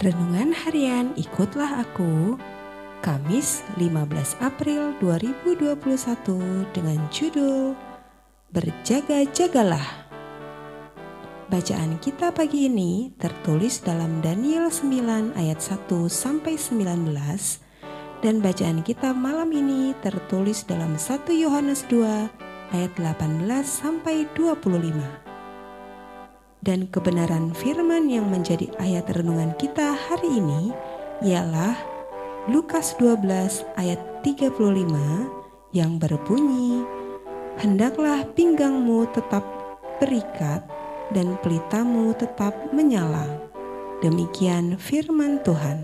Renungan Harian Ikutlah Aku. Kamis 15 April 2021 dengan judul Berjaga-jagalah. Bacaan kita pagi ini tertulis dalam Daniel 9 ayat 1 sampai 19 dan bacaan kita malam ini tertulis dalam 1 Yohanes 2 ayat 18 sampai 25 dan kebenaran firman yang menjadi ayat renungan kita hari ini ialah Lukas 12 ayat 35 yang berbunyi Hendaklah pinggangmu tetap berikat dan pelitamu tetap menyala. Demikian firman Tuhan.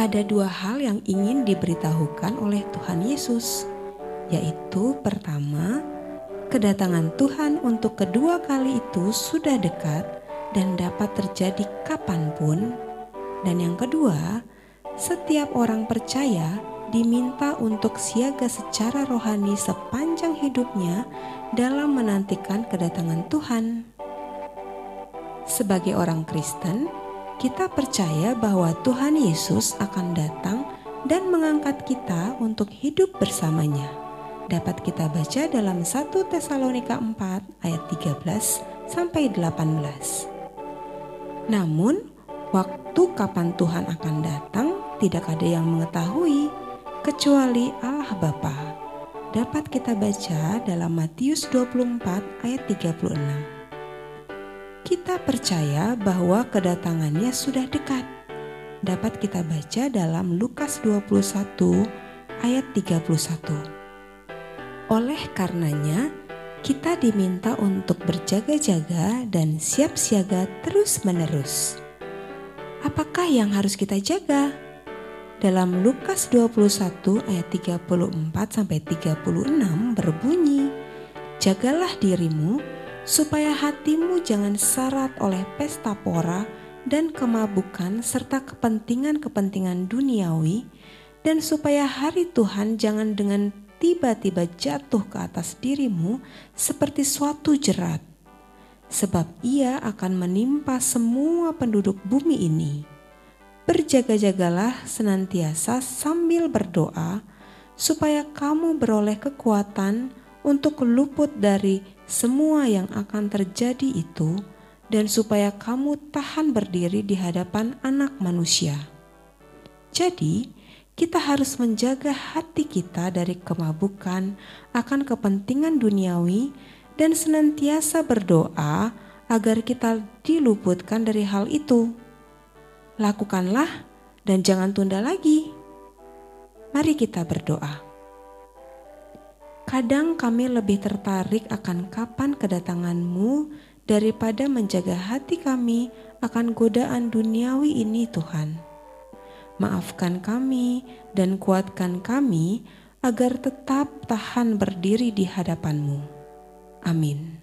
Ada dua hal yang ingin diberitahukan oleh Tuhan Yesus, yaitu pertama, kedatangan Tuhan untuk kedua kali itu sudah dekat dan dapat terjadi kapan pun. Dan yang kedua, setiap orang percaya diminta untuk siaga secara rohani sepanjang hidupnya dalam menantikan kedatangan Tuhan. Sebagai orang Kristen, kita percaya bahwa Tuhan Yesus akan datang dan mengangkat kita untuk hidup bersamanya dapat kita baca dalam 1 Tesalonika 4 ayat 13 sampai 18. Namun, waktu kapan Tuhan akan datang tidak ada yang mengetahui kecuali Allah Bapa. Dapat kita baca dalam Matius 24 ayat 36. Kita percaya bahwa kedatangannya sudah dekat. Dapat kita baca dalam Lukas 21 ayat 31. Oleh karenanya, kita diminta untuk berjaga-jaga dan siap siaga terus-menerus. Apakah yang harus kita jaga? Dalam Lukas 21 ayat 34 sampai 36 berbunyi, "Jagalah dirimu supaya hatimu jangan syarat oleh pesta pora dan kemabukan serta kepentingan-kepentingan duniawi, dan supaya hari Tuhan jangan dengan tiba-tiba jatuh ke atas dirimu seperti suatu jerat, sebab ia akan menimpa semua penduduk bumi ini. Berjaga-jagalah senantiasa sambil berdoa, supaya kamu beroleh kekuatan untuk luput dari semua yang akan terjadi itu, dan supaya kamu tahan berdiri di hadapan Anak Manusia. Jadi, kita harus menjaga hati kita dari kemabukan akan kepentingan duniawi dan senantiasa berdoa agar kita diluputkan dari hal itu. Lakukanlah dan jangan tunda lagi. Mari kita berdoa. Kadang kami lebih tertarik akan kapan kedatanganmu daripada menjaga hati kami akan godaan duniawi ini Tuhan maafkan kami dan kuatkan kami agar tetap tahan berdiri di hadapan-Mu. Amin.